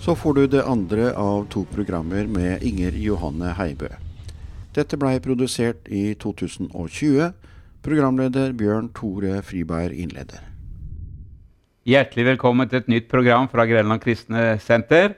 Så får du det andre av to programmer med Inger Johanne Heibø. Dette blei produsert i 2020. Programleder Bjørn Tore Friberg innleder. Hjertelig velkommen til et nytt program fra Grenland kristne senter.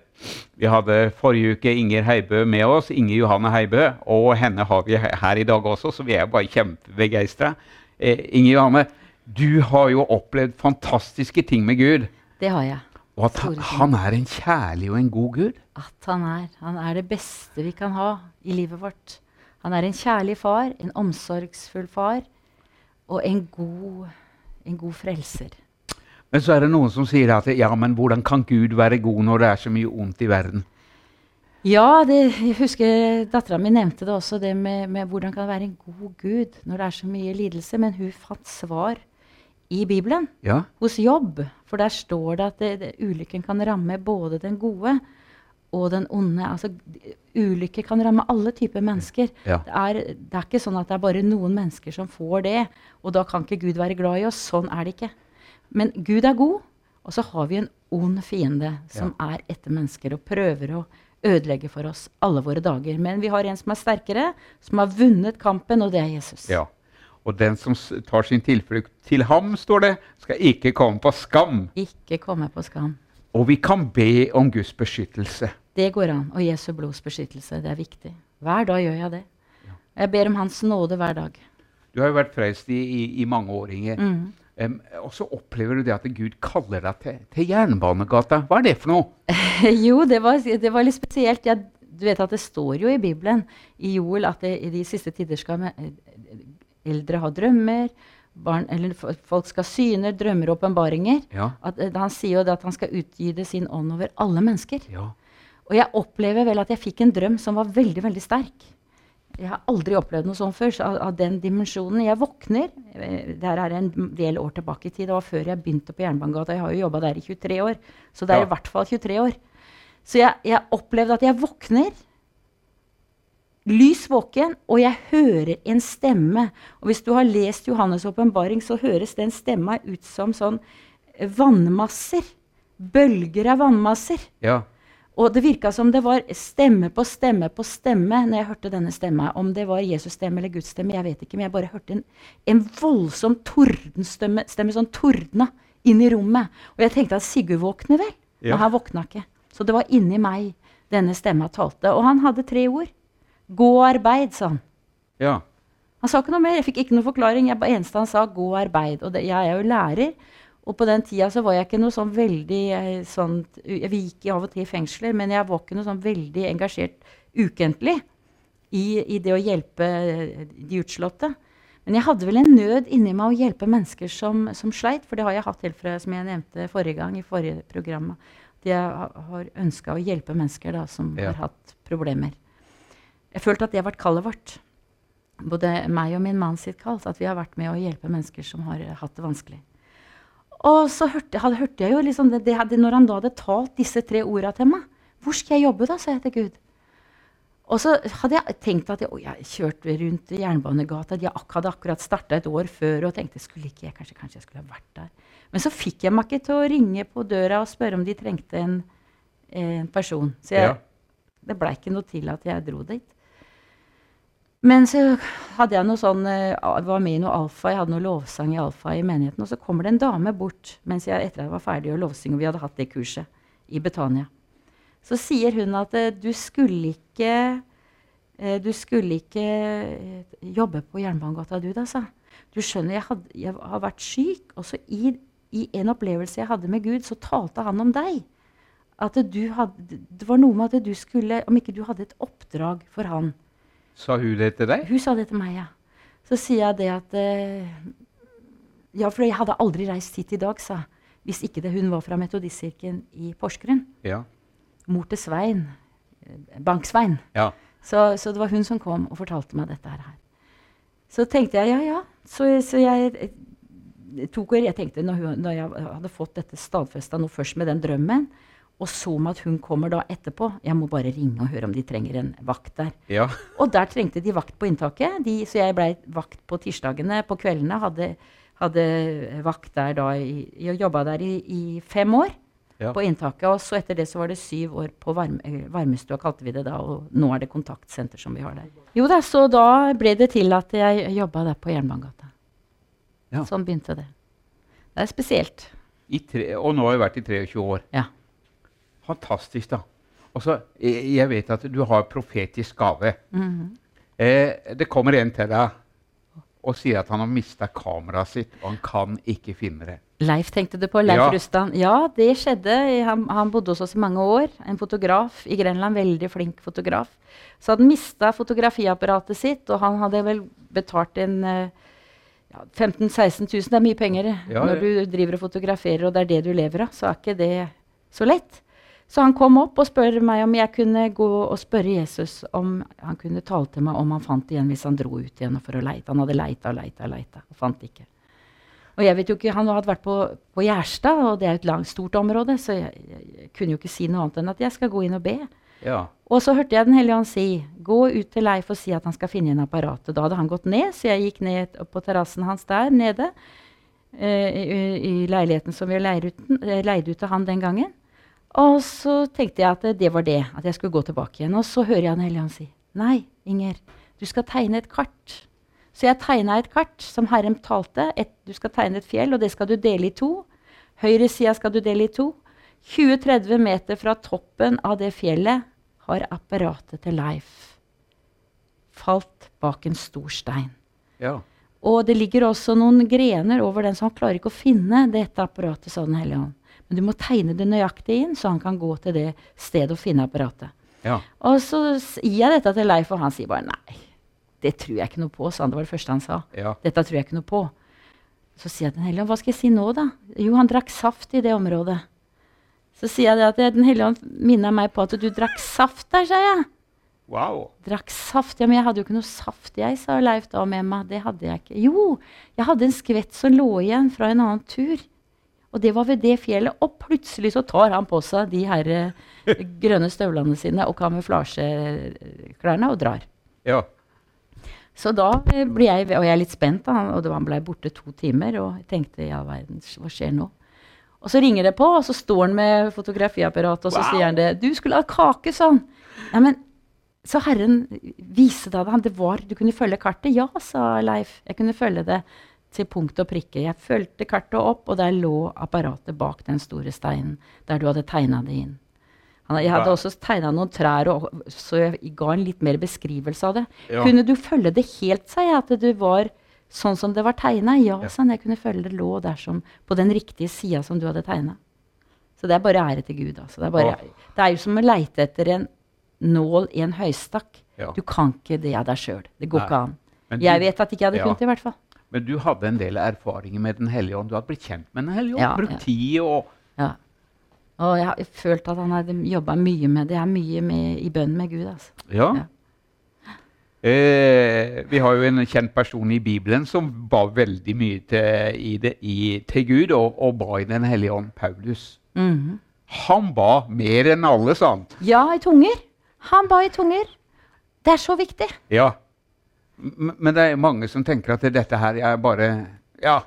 Vi hadde forrige uke Inger Heibø med oss, Inger Johanne Heibø, og henne har vi her i dag også, så vi er bare kjempebegeistra. Eh, Inger Johanne, du har jo opplevd fantastiske ting med Gud. Det har jeg. Og at han, han er en kjærlig og en god Gud. At han er. Han er det beste vi kan ha i livet vårt. Han er en kjærlig far, en omsorgsfull far og en god, en god frelser. Men så er det noen som sier at ja, men hvordan kan Gud være god når det er så mye ondt i verden? Ja, det, jeg husker dattera mi nevnte det også, det med, med hvordan kan det være en god Gud når det er så mye lidelse. Men hun fant svar i Bibelen, Ja, hos Jobb. For der står det at det, det, ulykken kan ramme både den gode og den onde. Altså, ulykke kan ramme alle typer mennesker. Ja. Det, er, det er ikke sånn at det er bare noen mennesker som får det, og da kan ikke Gud være glad i oss. Sånn er det ikke. Men Gud er god, og så har vi en ond fiende som er etter mennesker og prøver å ødelegge for oss alle våre dager. Men vi har en som er sterkere, som har vunnet kampen, og det er Jesus. ja. Og den som tar sin tilflukt til ham, står det, skal ikke komme på skam. Ikke komme på skam. Og vi kan be om Guds beskyttelse. Det går an. Og Jesu blods beskyttelse. Det er viktig. Hver dag gjør jeg det. Jeg ber om Hans nåde hver dag. Du har jo vært frelst i, i, i mange år, Inger. Mm. Um, og så opplever du det at Gud kaller deg til, til Jernbanegata. Hva er det for noe? jo, det var, det var litt spesielt. Jeg, du vet at Det står jo i Bibelen i Joel at det, i de siste tider skal eldre har drømmer. Barn, eller folk skal syner, drømmer og åpenbaringer. Ja. Eh, Han sier jo at han skal utgyde sin ånd over alle mennesker. ja. Og jeg opplever vel at jeg fikk en drøm som var veldig veldig sterk. Jeg har aldri opplevd noe sånt før. Så av, av den dimensjonen. Jeg våkner eh, Det er en del år tilbake i tid. Det var før jeg begynte på Jernbanegata. Jeg har jo jobba der i 23 år. Så det er Ja. i hvert fall 23 år. Så jeg, jeg opplevde at jeg våkner. Lys våken, og jeg hører en stemme. Og hvis du har lest Johannes' åpenbaring, så høres den stemma ut som sånn eh, vannmasser. Bølger av vannmasser. ja. Og det virka som det var stemme på stemme på stemme når jeg hørte denne stemma. Om det var Jesus' stemme eller Guds stemme, jeg vet ikke. Men jeg bare hørte en, en voldsom tordenstemme stemme, sånn tordna inn i rommet. Og jeg tenkte at Sigurd våkner vel? Ja. Men han våkna ikke. Så det var inni meg denne stemma talte. Og han hadde tre ord. Gå arbeid, sa han. ja. Han sa ikke noe mer. Jeg fikk ikke noe forklaring. Jeg, eneste han sa, gå arbeid. Og det, jeg er jo lærer. Og på den tida så var jeg ikke noe sånn veldig eh, sånn vi gikk av og til i fengsler, men jeg var ikke noe sånn veldig engasjert ukentlig i, i det å hjelpe eh, de utslåtte. Men jeg hadde vel en nød inni meg å hjelpe mennesker som, som sleit. For det har jeg hatt helt fra som jeg nevnte forrige gang i forrige program. At jeg har ønska å hjelpe mennesker da, som Ja. har hatt problemer. Jeg følte at det har vært kallet vårt både meg og min mann sitt kall, at vi har vært med å hjelpe mennesker som har eh, hatt det vanskelig. Og så hørte, hørte jeg jo liksom det, det, hadde- Når han da hadde talt disse tre orda til meg Hvor skal jeg jobbe, da? sa jeg til Gud. Og så hadde jeg tenkt at jeg, å, jeg kjørte rundt Jernbanegata. Ak- hadde akkurat starta et år før og tenkte skulle ikke jeg, kanskje, kanskje jeg skulle ha vært der. Men så fikk jeg meg ikke til å ringe på døra og spørre om de trengte en, en person. Så jeg, Ja. det blei ikke noe til at jeg dro dit. Men så hadde jeg noe sånn, eh, var med i noe alfa, jeg hadde noe lovsang i alfa i menigheten. Og så kommer det en dame bort mens jeg etter at jeg var ferdig å lovsynge, og vi hadde hatt det kurset i Betania. Så sier hun at eh, du skulle ikke eh, du skulle ikke jobbe på Jernbanegata, du da, sa. Du skjønner, jeg, hadde, jeg har vært syk, og så i, i en opplevelse jeg hadde med Gud, så talte han om deg. At du hadde, det var noe med at du skulle Om ikke du hadde et oppdrag for han. Sa hun det til deg? Hun sa det til meg, ja. Så sier jeg det at eh, Ja, for jeg hadde aldri reist hit i dag, sa. Hvis ikke det hun var fra Metodistkirken i Porsgrunn. Ja. Mor til Svein. eh, Bank-Svein. ja. Så, så det var hun som kom og fortalte meg dette her. Så tenkte jeg ja, ja. Så, så jeg eh, tok og jeg tenkte når, hun, når jeg hadde fått dette stadfesta nå først med den drømmen, og så med at hun kommer da etterpå Jeg må bare ringe og høre om de trenger en vakt der. ja. Og der trengte de vakt på inntaket. De, så jeg blei vakt på tirsdagene. På kveldene hadde, hadde vakt der da i, og jobba der i, i fem år. Ja. på inntaket. Og så etter det så var det syv år på varme, varmestua, kalte vi det da. Og nå er det kontaktsenter som vi har der. Jo da, så da ble det til at jeg jobba der på Jernbanegata. Ja. Sånn begynte det. Det er spesielt. I tre, og nå har jeg vært i 23 år. Ja. Fantastisk, da. Også, jeg, vet at du har profetisk gave. Mhm. Eh, det kommer en til deg og sier at han har mista kameraet sitt, og han kan ikke finne det. Leif tenkte du på. Leif Ja. Rustan. Ja, det skjedde. Han, han bodde hos oss i mange år. En fotograf i Grenland. Veldig flink fotograf. Så hadde han mista fotografiapparatet sitt, og han hadde vel betalt en eh, ja, 15 000-16 000. Det er mye penger Ja, når du driver og fotograferer, og det er det du lever av. Så er ikke det så lett. Så han kom opp og spør meg om jeg kunne gå og spørre Jesus om han kunne tale til meg om han fant igjen hvis han dro ut igjen for å leite. Han hadde leita og leita og leita og fant ikke. Og jeg vet jo ikke, Han hadde vært på, på Gjerstad, og det er et langt, stort område, så jeg, jeg, kunne jo ikke si noe annet enn at jeg skal gå inn og be. Ja. Og så hørte jeg Den hellige ånd si gå ut til Leif og si at han skal finne igjen apparatet. Da hadde han gått ned, så jeg gikk ned på terrassen hans der nede. eh, i, I leiligheten som vi leide ut, leid ut til han den gangen. Og så tenkte jeg at det, var det, at jeg skulle gå tilbake igjen. Og så hører jeg Den hellige ånd si nei, Inger, du skal tegne et kart. Så jeg tegna et kart som Herren talte. Et, du skal tegne et fjell, og det skal du dele i to. Høyresida skal du dele i to. 20-30 meter fra toppen av det fjellet har apparatet til Leif falt bak en stor stein. ja. Og det ligger også noen grener over den, så han klarer ikke å finne dette apparatet. sa Den hellige ånd. Men du må tegne det nøyaktig inn, så han kan gå til det stedet og finne apparatet. ja. Og så gir jeg dette til Leif, og han sier bare nei. Det tror jeg ikke noe på, sa han. Det var det første han sa. ja. Dette tror jeg ikke noe på. Så sier jeg Den hellige ånd, hva skal jeg si nå, da? Jo, han drakk saft i det området. Så sier jeg at Den hellige ånd minner meg på at du drakk saft der, sa jeg. Wow. Drakk saft? Ja, men jeg hadde jo ikke noe saft, jeg, sa Leif da med meg. Det hadde jeg ikke. Jo, jeg hadde en skvett som lå igjen fra en annen tur. Og det var ved det fjellet. Og plutselig så tar han på seg de her eh, grønne støvlene sine og kamuflasjeklærne og drar. Ja. Så da ble jeg, og jeg er litt spent, da, og han ble borte to timer, og jeg tenkte ja, verden, hva skjer nå? Og så ringer det på, og så står han med fotografiapparatet, og så Wow. sier han det. 'Du skulle ha kake', sa han. Ja, men, så Herren viste da det. Det var, Du kunne følge kartet? Ja, sa Leif. Jeg kunne følge det til punkt og prikke. Jeg fulgte kartet opp, og der lå apparatet bak den store steinen der du hadde tegna det inn. Jeg hadde også tegna noen trær, og, så jeg ga en litt mer beskrivelse av det. Ja. Kunne du følge det helt, sa jeg, at du var sånn som det var tegna? Ja, Ja. sa han. Jeg kunne følge det lå der som, på den riktige sida som du hadde tegna. Så det er bare ære til Gud. Altså. Det, er bare, ja. det er jo som å leite etter en nål i en høystakk. Du kan ikke det av deg sjøl. Det går Nei. ikke an. Men Jeg du- vet at ikke jeg hadde kunnet det, i hvert fall. Men du hadde en del erfaringer med Den hellige ånd. Du hadde blitt kjent med Den hellige ånd. Ja, Brukt ja. tid og Ja. Og jeg har følt at han hadde jobba mye med det. Jeg er mye med, i bønn med Gud. Altså. Ja. Ja. Eh, vi har jo en kjent person i Bibelen som ba veldig mye til, i det, i, til Gud, og, og ba i Den hellige ånd, Paulus. Mhm. Han ba mer enn alle, sa han. Ja, i tunger. Han ba i tunger. Det er så viktig. Ja. Men det er mange som tenker at dette her er bare Ja,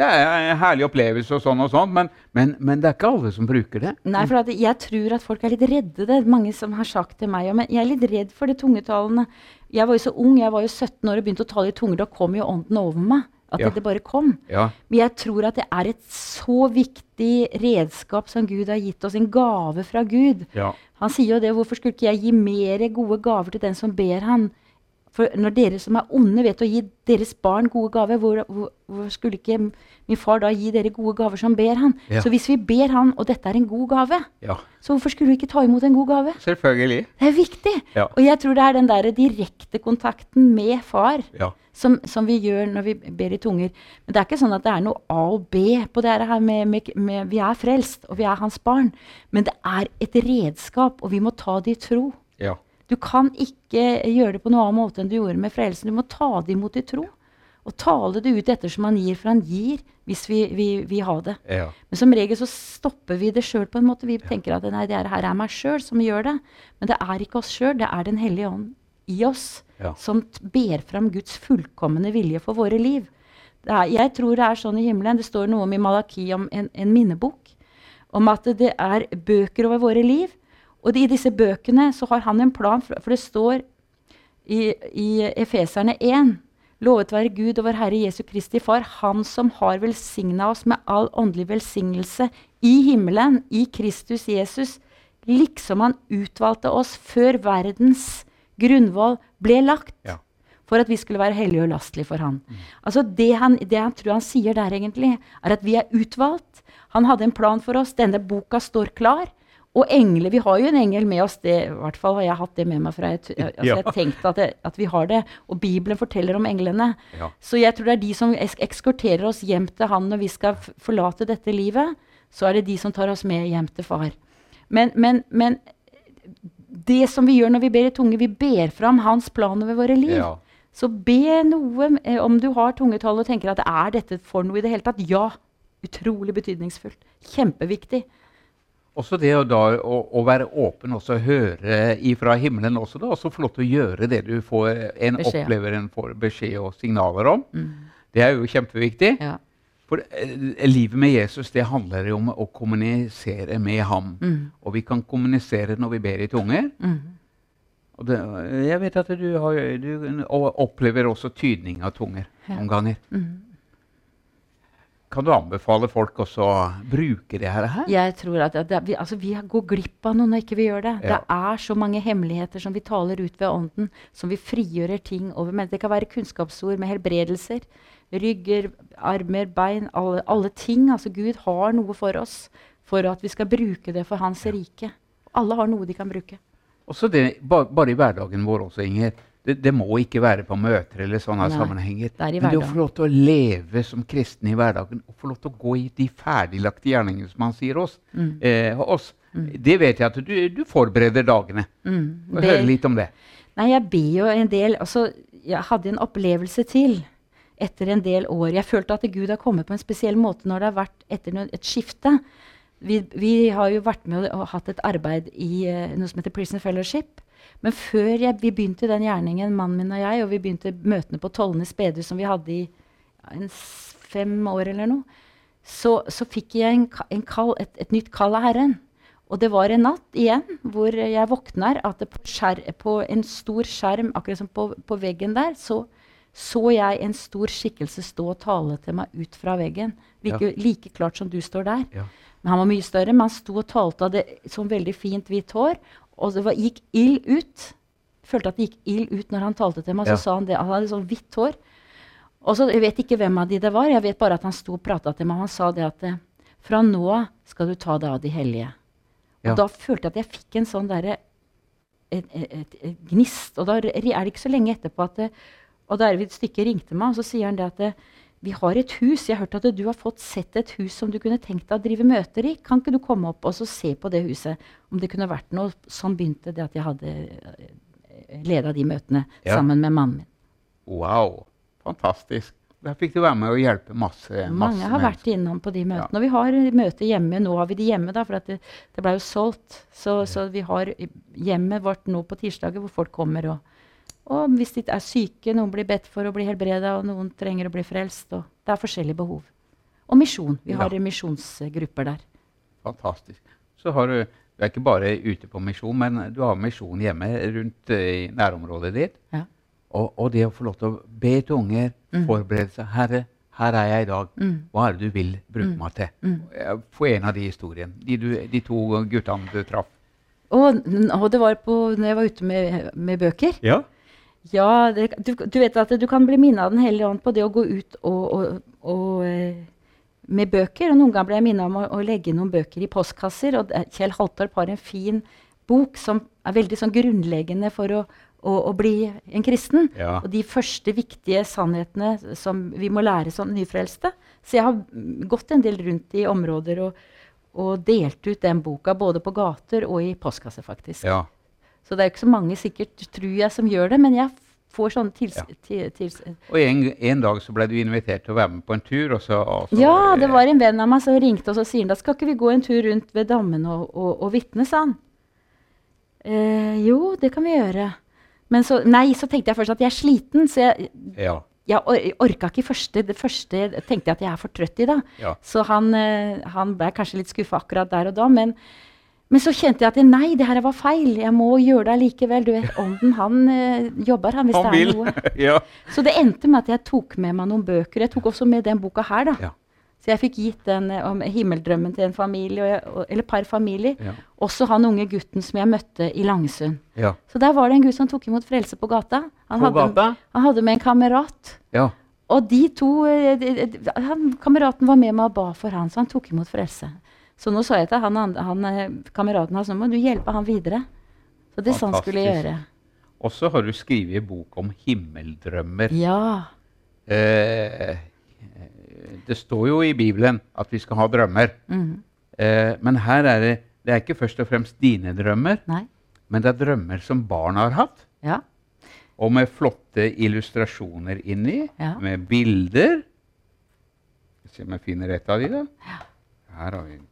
det er en herlig opplevelse og sånn og sånn, men, men, men det er ikke alle som bruker det. Nei, for at jeg tror at folk er litt redde. Det er mange som har sagt til meg men jeg er litt redd for de tungetalene. Jeg var jo så ung, jeg var jo 17 år og begynte å tale i tunger. Da kom jo ånden over meg. At Ja. det bare kom. Ja. Men jeg tror at det er et så viktig redskap som Gud har gitt oss. En gave fra Gud. Ja. Han sier jo det. Hvorfor skulle ikke jeg gi mer gode gaver til den som ber han? For når dere som er onde, vet å gi deres barn gode gaver, hvor, hvor, hvor skulle ikke min far da gi dere gode gaver som ber han? Ja. Så hvis vi ber han, og dette er en god gave, ja. så hvorfor skulle vi ikke ta imot en god gave? Selvfølgelig. Det er viktig. Ja. Og jeg tror det er den der direkte kontakten med far Ja. som, som vi gjør når vi ber i tunger. Men det er ikke sånn at det er noe A og B på det her med, med, med Vi er frelst, og vi er hans barn. Men det er et redskap, og vi må ta det i tro. Ja. Du kan ikke gjøre det på noen annen måte enn du gjorde med frelsen. Du må ta det imot i tro. Og tale det ut ettersom han gir, for han gir hvis vi vil vi ha det. ja. Men som regel så stopper vi det sjøl på en måte. Vi tenker at nei, det er- her er meg sjøl som gjør det. Men det er ikke oss sjøl, det er Den hellige ånd i oss Ja. som ber fram Guds fullkomne vilje for våre liv. Det er, jeg tror det er sånn i himmelen. Det står noe om i Malaki om en, en minnebok. om at det er bøker over våre liv. Og i disse bøkene så har han en plan, for, for det står i, i Efeserne 1 Lovet være Gud og vår Herre Jesu Kristi Far, Han som har velsigna oss med all åndelig velsignelse i himmelen, i Kristus Jesus, liksom Han utvalgte oss før verdens grunnvoll ble lagt. Ja. For at vi skulle være hellige og lastelige for Han. Altså det han, det han tror han sier der, egentlig, er at vi er utvalgt. Han hadde en plan for oss. Denne boka står klar. Og engler, Vi har jo en engel med oss. det, I hvert fall har jeg hatt det med meg. fra jeg, altså, Ja. jeg tenkte at, jeg, at vi har det. Og Bibelen forteller om englene. Ja. Så jeg tror det er de som eks ekskorterer oss hjem til han når vi skal forlate dette livet. Så er det de som tar oss med hjem til far. Men, men, men det som vi gjør når vi ber i tunge, vi ber fram hans plan over våre liv. Ja. Så be noe eh, om du har tungetall og tenker at er dette for noe i det hele tatt. Ja. Utrolig betydningsfullt. Kjempeviktig. Også det å, da, å, å være åpen og høre ifra himmelen også, Det er også flott å gjøre det du får, en Beskjed. opplever en får beskjed og signaler om. Det er jo kjempeviktig. Ja. For eh, livet med Jesus det handler jo om å kommunisere med ham. Og vi kan kommunisere når vi ber i tunger. Og det, jeg vet at du, har, du opplever også tydning av tunger noen ganger. Kan du anbefale folk også å bruke det her? Jeg tror at, at vi, altså, vi går glipp av noe når ikke vi gjør det. Ja. Det er så mange hemmeligheter som vi taler ut ved ånden, som vi frigjører ting over. Men det kan være kunnskapsord med helbredelser. Rygger, armer, bein. Alle, alle ting. Altså Gud har noe for oss for at vi skal bruke det for Hans rike. Alle har noe de kan bruke. Også det, ba, bare i hverdagen vår også, Inger. Det, det må ikke være på møter eller sånne Nei, sammenhenger. det Men det å få lov til å leve som kristne i hverdagen og få lov til å gå i de ferdiglagte gjerningene som han sier oss, Mm. eh, oss det vet jeg at du, du forbereder dagene. Mm. Og Be- Høre litt om det. Nei, jeg ber jo en del altså, Jeg hadde en opplevelse til etter en del år. Jeg følte at Gud har kommet på en spesiell måte når det har vært etter noe, et skifte. Vi, vi har jo vært med og, og hatt et arbeid i uh, noe som heter Prison Fellowship. Men før jeg, vi begynte den gjerningen, mannen min og jeg, og vi begynte møtene på Tollnes bedehus som vi hadde i ja, en fem år eller noe, så, så fikk jeg en, en kall, et, et nytt kall av Herren. Og det var en natt igjen hvor jeg våkner at det på, skjer, på en stor skjerm akkurat som på, på veggen der, så så jeg en stor skikkelse stå og tale til meg ut fra veggen. Like, like klart som du står der. Ja. Men han var mye større, men han sto og talte av det som veldig fint hvitt hår. Og det var, gikk ild ut. Følte at det gikk ild ut når han talte til meg. Ja. Så sa han det. Han hadde sånn hvitt hår. Og så, Jeg vet ikke hvem av de det var, jeg vet bare at han sto og prata til meg. og Han sa det at fra nå av skal du ta deg av de hellige. Ja. Og da følte jeg at jeg fikk en sånn derre gnist. Og da er det ikke så lenge etterpå at det, Odd Arvid Stykke ringte meg, og så sier han det at det, vi har et hus. Jeg har hørt at du har fått sett et hus som du kunne tenkt deg å drive møter i. Kan ikke du komme opp og se på det huset? Om det kunne vært noe. Sånn begynte det at jeg hadde leda de møtene Ja. sammen med mannen min. Wow, fantastisk. Der fikk du være med og hjelpe masse, masse Mange har vært innom på de møtene. Ja. Og vi har møter hjemme. Nå har vi de hjemme, da, for at det, det ble jo solgt. Så, så vi har hjemmet vårt nå på tirsdager hvor folk kommer. Og, og hvis de er syke, noen blir bedt for å bli helbreda, og noen trenger å bli frelst. Og det er forskjellige behov. Og misjon. Vi har Ja. misjonsgrupper der. Fantastisk. Så har du, du er ikke bare ute på misjon, men du har misjon hjemme rundt eh, i nærområdet ditt. Ja. Og, og det å få lov til å be til unger, forberede seg Herre, her er jeg i dag. Hva er det du vil bruke meg til? Jeg Få en av de historiene. De, du, de to guttene du traff. Og, og det var på, når jeg var ute med, med bøker. Ja. Ja, det, du, du vet at du kan bli minnet av Den hellige ånd på det å gå ut og, og, og, eh, med bøker. Og noen ganger ble jeg minnet om å, å legge noen bøker i postkasser. Og Kjell Haltorp har en fin bok som er veldig sånn grunnleggende for å, å, å bli en kristen. Ja. Og de første viktige sannhetene som vi må lære som nyfrelste. Så jeg har gått en del rundt i områder og, og delt ut den boka både på gater og i postkasser, faktisk. ja. Så det er ikke så mange sikkert, tror jeg, som gjør det, men jeg får sånne tils... Ja. Til, tils Og en, en dag så ble du invitert til å være med på en tur, og så, og så ja, det var en venn av meg som ringte og så sier han, da skal ikke vi gå en tur rundt ved dammen og, og, og vitne, sa han. Eh, jo, det kan vi gjøre. Men så, nei, så tenkte jeg først at jeg er sliten, så jeg, Ja. jeg or orka ikke første. Det første tenkte jeg at jeg er for trøtt i, da. Ja. Så han, eh, han ble kanskje litt skuffa akkurat der og da. Men, men så kjente jeg at nei, det her var feil. Jeg må gjøre det likevel. Du vet, Ånden, han øh, jobber, han, hvis Han det er noe. ja. Så det endte med at jeg tok med meg noen bøker. Jeg tok også med den boka her, da. Ja. Så jeg fikk gitt den eh, om himmeldrømmen til en familie, jeg, eller par familier. Ja. Også han unge gutten som jeg møtte i Langsund. ja. Så der var det en gutt som tok imot frelse på gata. Han, På hadde, gata? han hadde med en kamerat. Ja. Og de to eh, de- de- han, Kameraten var med meg og ba for han, så han tok imot frelse. Så nå sa jeg til han, han, han, eh, kameraten hans nå må du hjelpe han videre. Så det han skulle jeg gjøre. Og så har du skrevet en bok om himmeldrømmer. Ja. Eh, det står jo i Bibelen at vi skal ha drømmer. Mm. Eh, men her er det det er ikke først og fremst dine drømmer, Nei. men det er drømmer som barn har hatt. Ja. Og med flotte illustrasjoner inni, Ja. med bilder. Se om jeg finner et av de, da. Her har vi ja.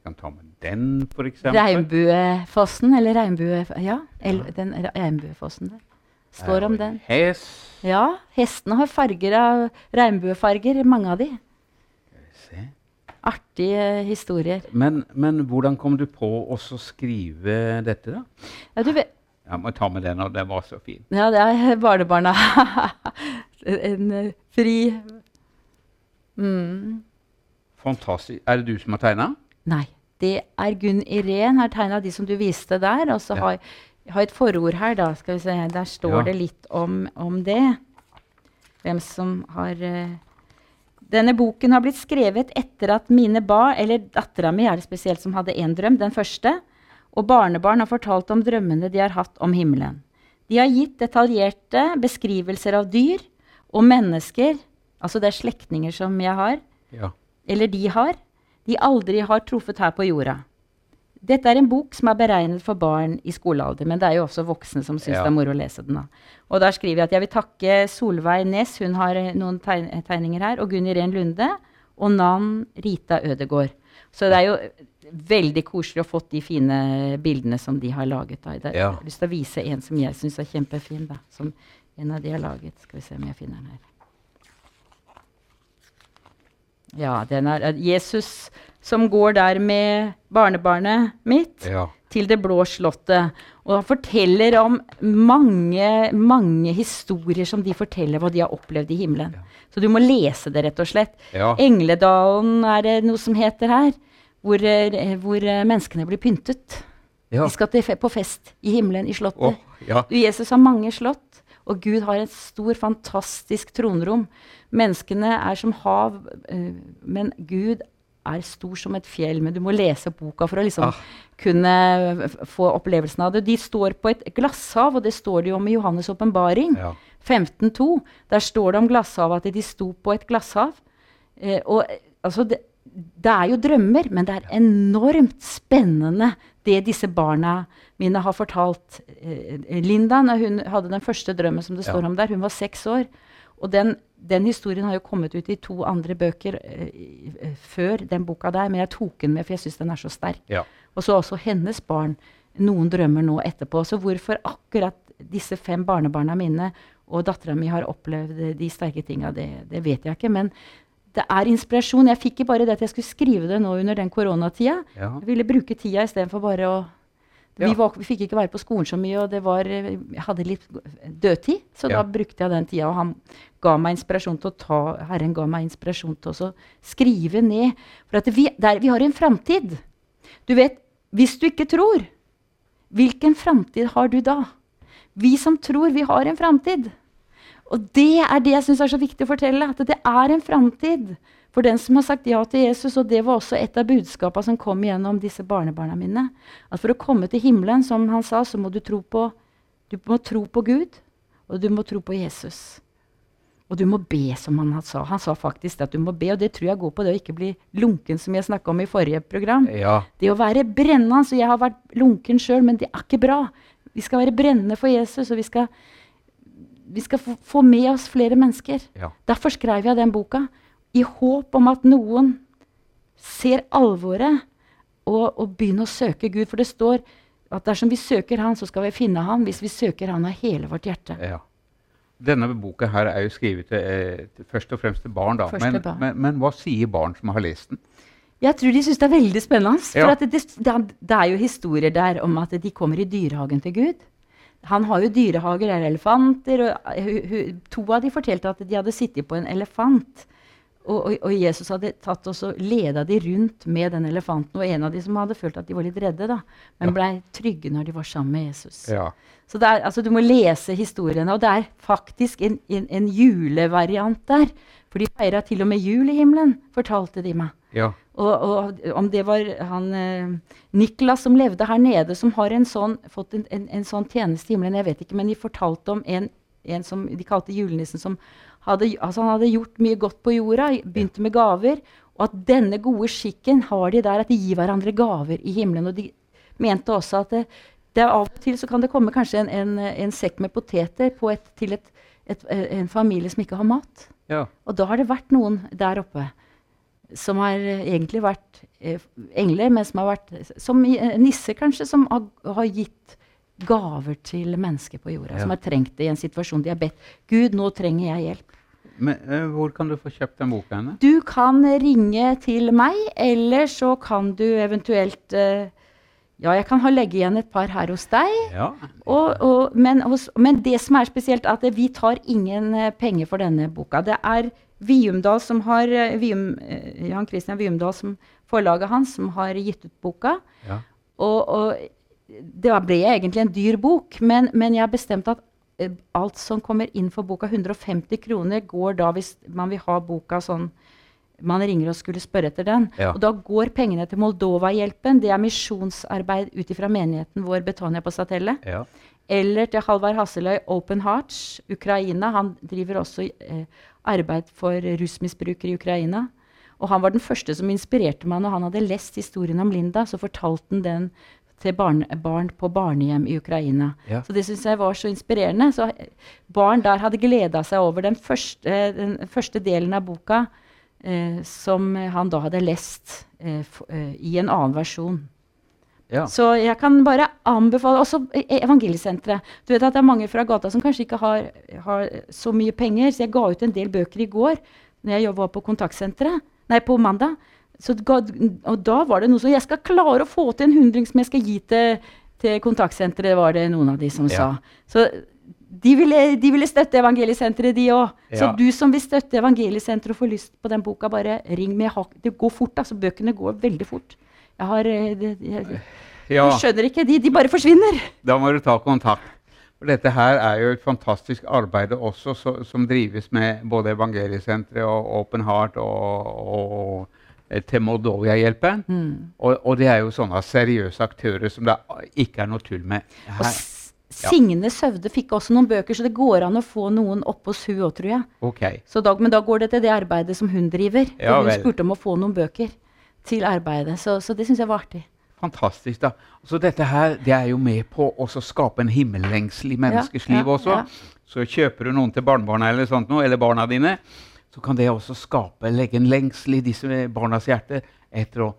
Vi kan ta med den, eksempel. Regnbuefossen, eller regnbue... Ja, eller den regnbuefossen der. Står om den. Hest. Ja, hestene har farger av regnbuefarger, mange av de. Se. Artige historier. Men, men hvordan kom du på å skrive dette, da? Ja, du vet, Jeg må ta med den, og den var så fin. ja det er barnebarna. en eh, fri mm. Fantastisk. Er det du som har tegna? Nei. Det er Gunn Irén har tegna de som du viste der. Og så Ja. har jeg har et forord her, da. Skal vi se. Der står Ja. det litt om, om det. Hvem som har uh, Denne boken har blitt skrevet etter at mine ba, eller dattera mi er det spesielt som hadde én drøm, den første. Og barnebarn har fortalt om drømmene de har hatt om himmelen. De har gitt detaljerte beskrivelser av dyr og mennesker, altså det er slektninger som jeg har, Ja. eller de har, de aldri har truffet her på jorda. Dette er en bok som er beregnet for barn i skolealder, men det er jo også voksne som syns Ja. det er moro å lese den. da. Og der skriver jeg at jeg vil takke Solveig Næss, hun har eh, noen tegn tegninger her, og Gunn Irén Lunde, og Nan Rita Ødegård. Så det er jo veldig koselig å få de fine bildene som de har laget. Da. Jeg Jeg Ja. har lyst til å vise en som jeg syns er kjempefin, da, som en av de har laget. Skal vi se om jeg finner den her. Ja, den er eh, Jesus som går der med barnebarnet mitt ja. til det blå slottet. Og han forteller om mange, mange historier som de forteller hva de har opplevd i himmelen. Så du må lese det, rett og slett. Ja. Engledalen er det noe som heter her. Hvor, eh, hvor eh, menneskene blir pyntet. ja. De skal til på fest i himmelen, i slottet. Oh, ja. Jesus har mange slott, og Gud har et stor, fantastisk tronrom. Menneskene er som hav, eh, men Gud er stor som et fjell. Men du må lese boka for å liksom Ah. kunne få opplevelsen av det. De står på et glasshav, og det står det jo om i Johannes' åpenbaring. ja. 15.2. Der står det om glasshavet at de sto på et glasshav. Eh, og eh, altså det, det er jo drømmer, men det er enormt spennende det disse barna mine har fortalt. Eh, Linda, når hun hadde den første drømmen som det Ja. står om der, hun var seks år. Og den, den historien har jo kommet ut i to andre bøker eh, eh, før den boka der, men jeg tok den med, for jeg syns den er så sterk. ja. Og så også hennes barn noen drømmer nå etterpå. Så hvorfor akkurat disse fem barnebarna mine og dattera mi har opplevd de sterke tinga, det, det vet jeg ikke. Men det er inspirasjon. Jeg fikk ikke bare det at jeg skulle skrive det nå under den koronatida. Ja. Jeg ville bruke tida istedenfor bare å vi, Ja. var, vi fikk ikke være på skolen så mye, og det var, eh, jeg hadde litt dødtid. Så Ja. da brukte jeg den tida, og han ga meg inspirasjon til å ta, Herren ga meg inspirasjon til å skrive ned. For at vi, der, vi har en framtid. Du vet, hvis du ikke tror, hvilken framtid har du da? Vi som tror, vi har en framtid. Og det er det jeg syns er så viktig å fortelle. At det er en framtid for den som har sagt ja til Jesus. Og det var også et av budskapene som kom gjennom disse barnebarna mine. At for å komme til himmelen, som han sa, så må du tro på, du må tro på Gud, og du må tro på Jesus. Og du må be, som han sa. Han sa faktisk at du må be, og det tror jeg går på det å ikke bli lunken, som jeg snakka om i forrige program. ja. Det å være brennende så Jeg har vært lunken sjøl, men det er ikke bra. Vi skal være brennende for Jesus, og vi skal, vi skal få, få med oss flere mennesker. ja. Derfor skrev jeg den boka. I håp om at noen ser alvoret og, og begynner å søke Gud. For det står at dersom vi søker Han, så skal vi finne Han. Hvis vi søker Han av hele vårt hjerte. ja. Denne boka her er jo skrevet eh, først og fremst til barn. da. Men, barn. men, men hva sier barn som har lest den? Jeg tror de syns det er veldig spennende. For Ja. at det, det, det er jo historier der om at de kommer i dyrehagen til Gud. Han har jo dyrehager er elefanter, og hu- to av de fortalte at de hadde sittet på en elefant. Og, og, og Jesus hadde tatt og leda de rundt med den elefanten. Og en av de som hadde følt at de var litt redde, da, men Ja. blei trygge når de var sammen med Jesus. Ja. Så det er, altså, du må lese historiene, og det er faktisk en, en, en julevariant der. For de feira til og med jul i himmelen, fortalte de meg. Ja. Og, og om det var han eh, Niklas som levde her nede, som har en sånn, fått en, en, en sånn tjeneste i himmelen, jeg vet ikke, men de fortalte om en, en som de kalte julenissen, som hadde, altså han hadde gjort mye godt på jorda, begynte med gaver, og at denne gode skikken har de der, at de gir hverandre gaver i himmelen. Og de mente også at det, det av og til så kan det komme kanskje en, en, en sekk med poteter på et, til et, et, en familie som ikke har mat. ja. Og da har det vært noen der oppe som har eh, egentlig vært eh, engler, men som har vært som eh, nisser, kanskje, som har, har gitt gaver til mennesker på jorda. Ja. Som har trengt det i en situasjon de har bedt Gud, nå trenger jeg hjelp. Men eh, hvor kan du få kjøpt den boka henne? Du kan ringe til meg, eller så kan du eventuelt eh, Ja, jeg kan ha legge igjen et par her hos deg. Ja. Og, og, men, hos, men det som er spesielt, er at vi tar ingen penger for denne boka. Det er Viumdal som har, eh, Vium, eh, Jan Christian Viumdal, som forlaget hans, som har gitt ut boka. ja. Og, og det ble egentlig en dyr bok, men, men jeg bestemte at eh, alt som kommer inn for boka, 150 kroner, går da hvis man vil ha boka sånn man ringer og skulle spørre etter den. Ja. Og da går pengene til Moldova-hjelpen. Det er misjonsarbeid ut ifra menigheten vår Betania på Satelle. ja. Eller til Halvard Hasseløy Open Hearts, Ukraina. Han driver også eh, arbeid for rusmisbrukere i Ukraina. Og han var den første som inspirerte meg når han hadde lest historien om Linda. Så fortalte han den til barn, barn på barnehjem i Ukraina. Ja. Så det syns jeg var så inspirerende. Så barn der hadde gleda seg over den første, den første delen av boka, som han da hadde lest eh, eh, i en annen versjon. ja. Så jeg kan bare anbefale Også e- Evangeliesenteret. Du vet at det er mange fra gata som kanskje ikke har, har så mye penger, så jeg ga ut en del bøker i går når jeg var på kontaktsenteret. Nei, på mandag. Så ga, og da var det noe som Jeg skal klare å få til en hundring som jeg skal gi til, til kontaktsenteret, var det noen av de som Ja. sa. Så de ville, de ville støtte Evangeliesenteret, de òg. Så du som vil støtte Evangeliesenteret og får lyst på den boka, bare ring hakk. Det går fort, altså. Bøkene går veldig fort. Jeg har eh, det, jeg, ja. Du skjønner ikke. De, de bare forsvinner. Da må du ta kontakt. For dette her er jo et fantastisk arbeid også, så, som drives med både Evangeliesenteret og Open Heart og, og til Moldovia-hjelpen. Og, og det er jo sånne seriøse aktører som det ikke er noe tull med. Her, Signe Søvde fikk også noen bøker, så det går an å få noen opp hos hun òg, tror jeg. Okay. Så da, men da går det til det arbeidet som hun driver. Ja hun vel. spurte om å få noen bøker til arbeidet. Så, så det syns jeg var artig. Fantastisk. da. Så dette her, det er jo med på å skape en himmellengsel i menneskers liv ja, også. ja. Så kjøper du noen til barnebarna eller sånt noe, eller barna dine, så kan det også skape, legge en lengsel i disse barnas hjerte etter å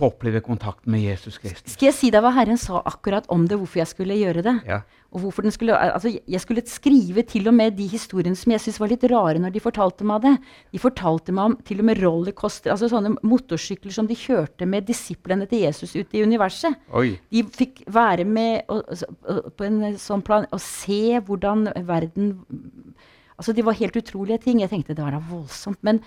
få oppleve kontakt med Jesus Kristus. Skal jeg si deg hva Herren sa akkurat om det, hvorfor jeg skulle gjøre det? Ja. Og hvorfor den skulle, altså jeg skulle skrive til og med de historiene som jeg syntes var litt rare når de fortalte meg det. De fortalte meg om til og med rollercoaster, altså sånne motorsykler som de kjørte med disiplene til Jesus ute i universet. Oi. De fikk være med og, og, på en sånn plan og se hvordan verden Altså Det var helt utrolige ting. Jeg tenkte det var da voldsomt. Men,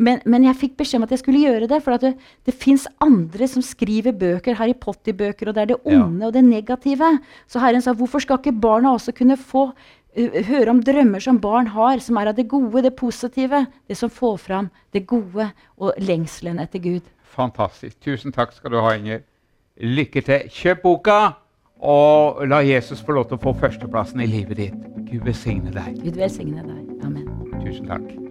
men, men jeg fikk beskjed om at jeg skulle gjøre det. For det, det fins andre som skriver bøker, Harry Potter-bøker, og det er det Ja. onde og det negative. Så Herren sa hvorfor skal ikke barna også kunne få uh, høre om drømmer som barn har, som er av det gode, det positive? Det som får fram det gode og lengselen etter Gud. Fantastisk. Tusen takk skal du ha, Inger. Lykke til. Kjøp boka, og la Jesus få lov til å få førsteplassen i livet ditt. Gud velsigne deg. Gud velsigne deg. Amen. Tusen takk.